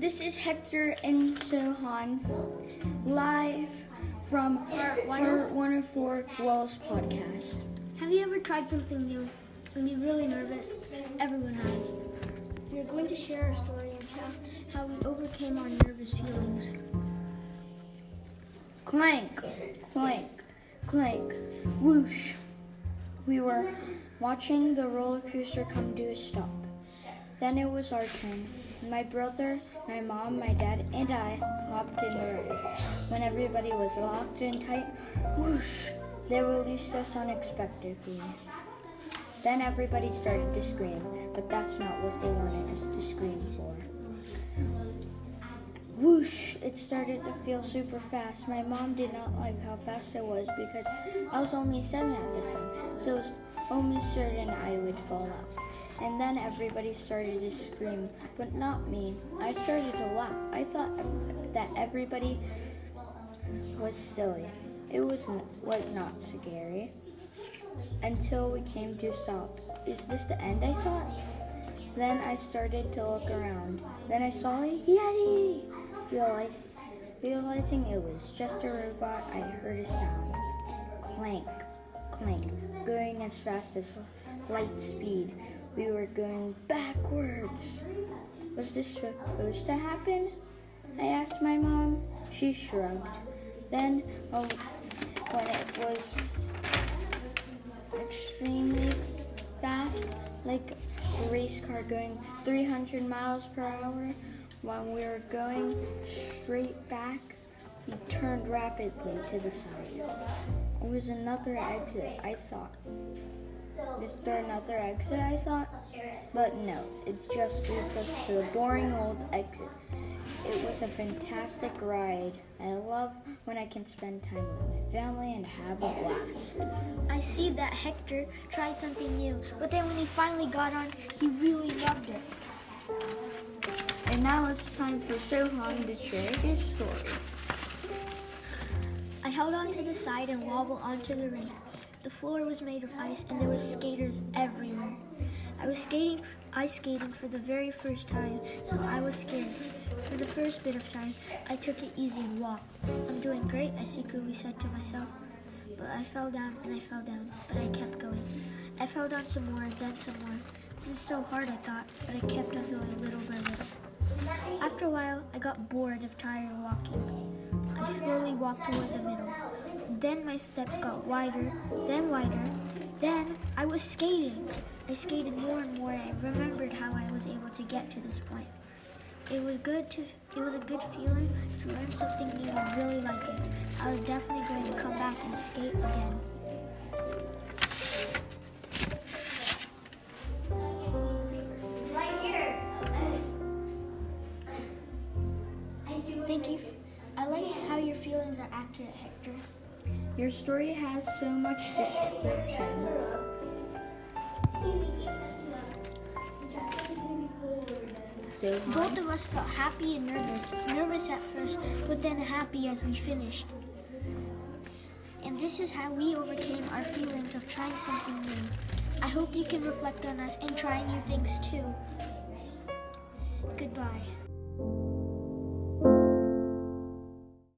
This is Hector and Sohan live from our 104 Wells podcast. Have you ever tried something new and be really nervous? Everyone has. We're going to share our story and how, how we overcame our nervous feelings. Clank, clank, clank, whoosh. We were watching the roller coaster come to a stop. Then it was our turn. My brother, my mom, my dad, and I hopped in the ride. When everybody was locked in tight, whoosh, they released us unexpectedly. Then everybody started to scream, but that's not what they wanted us to scream for. Whoosh! It started to feel super fast. My mom did not like how fast it was because I was only seven at the time, so it was almost certain I would fall out. And then everybody started to scream, but not me. I started to laugh. I thought that everybody was silly. It was was not scary until we came to a stop. Is this the end? I thought. Then I started to look around. Then I saw a Yeti. Realizing it was just a robot, I heard a sound. Clank, clank, going as fast as light speed. We were going backwards. Was this supposed to happen? I asked my mom. She shrugged. Then, oh, when it was extremely fast, like a race car going 300 miles per hour. When we were going straight back, we turned rapidly to the side. It was another exit, I thought. Is there another exit, I thought? But no, it just leads us to a boring old exit. It was a fantastic ride. I love when I can spend time with my family and have a blast. I see that Hector tried something new, but then when he finally got on, he really loved it. And now it's time for Sohan to share his story. I held on to the side and wobbled onto the rink. The floor was made of ice and there were skaters everywhere. I was skating ice skating for the very first time, so I was scared. For the first bit of time, I took it easy and walked. I'm doing great, I secretly said to myself. But I fell down and I fell down, but I kept going. I fell down some more and then some more. This is so hard, I thought, but I kept on going little by little. After a while, I got bored of tired walking. I slowly walked toward the middle. Then my steps got wider, then wider. Then I was skating. I skated more and more and I remembered how I was able to get to this point. It was good to it was a good feeling to learn something new and really like it. I was definitely going to come back and skate again. Thank you. I like how your feelings are accurate, Hector. Your story has so much description. Sohan, Both of us felt happy and nervous. Nervous at first, but then happy as we finished. And this is how we overcame our feelings of trying something new. I hope you can reflect on us and try new things too. Goodbye.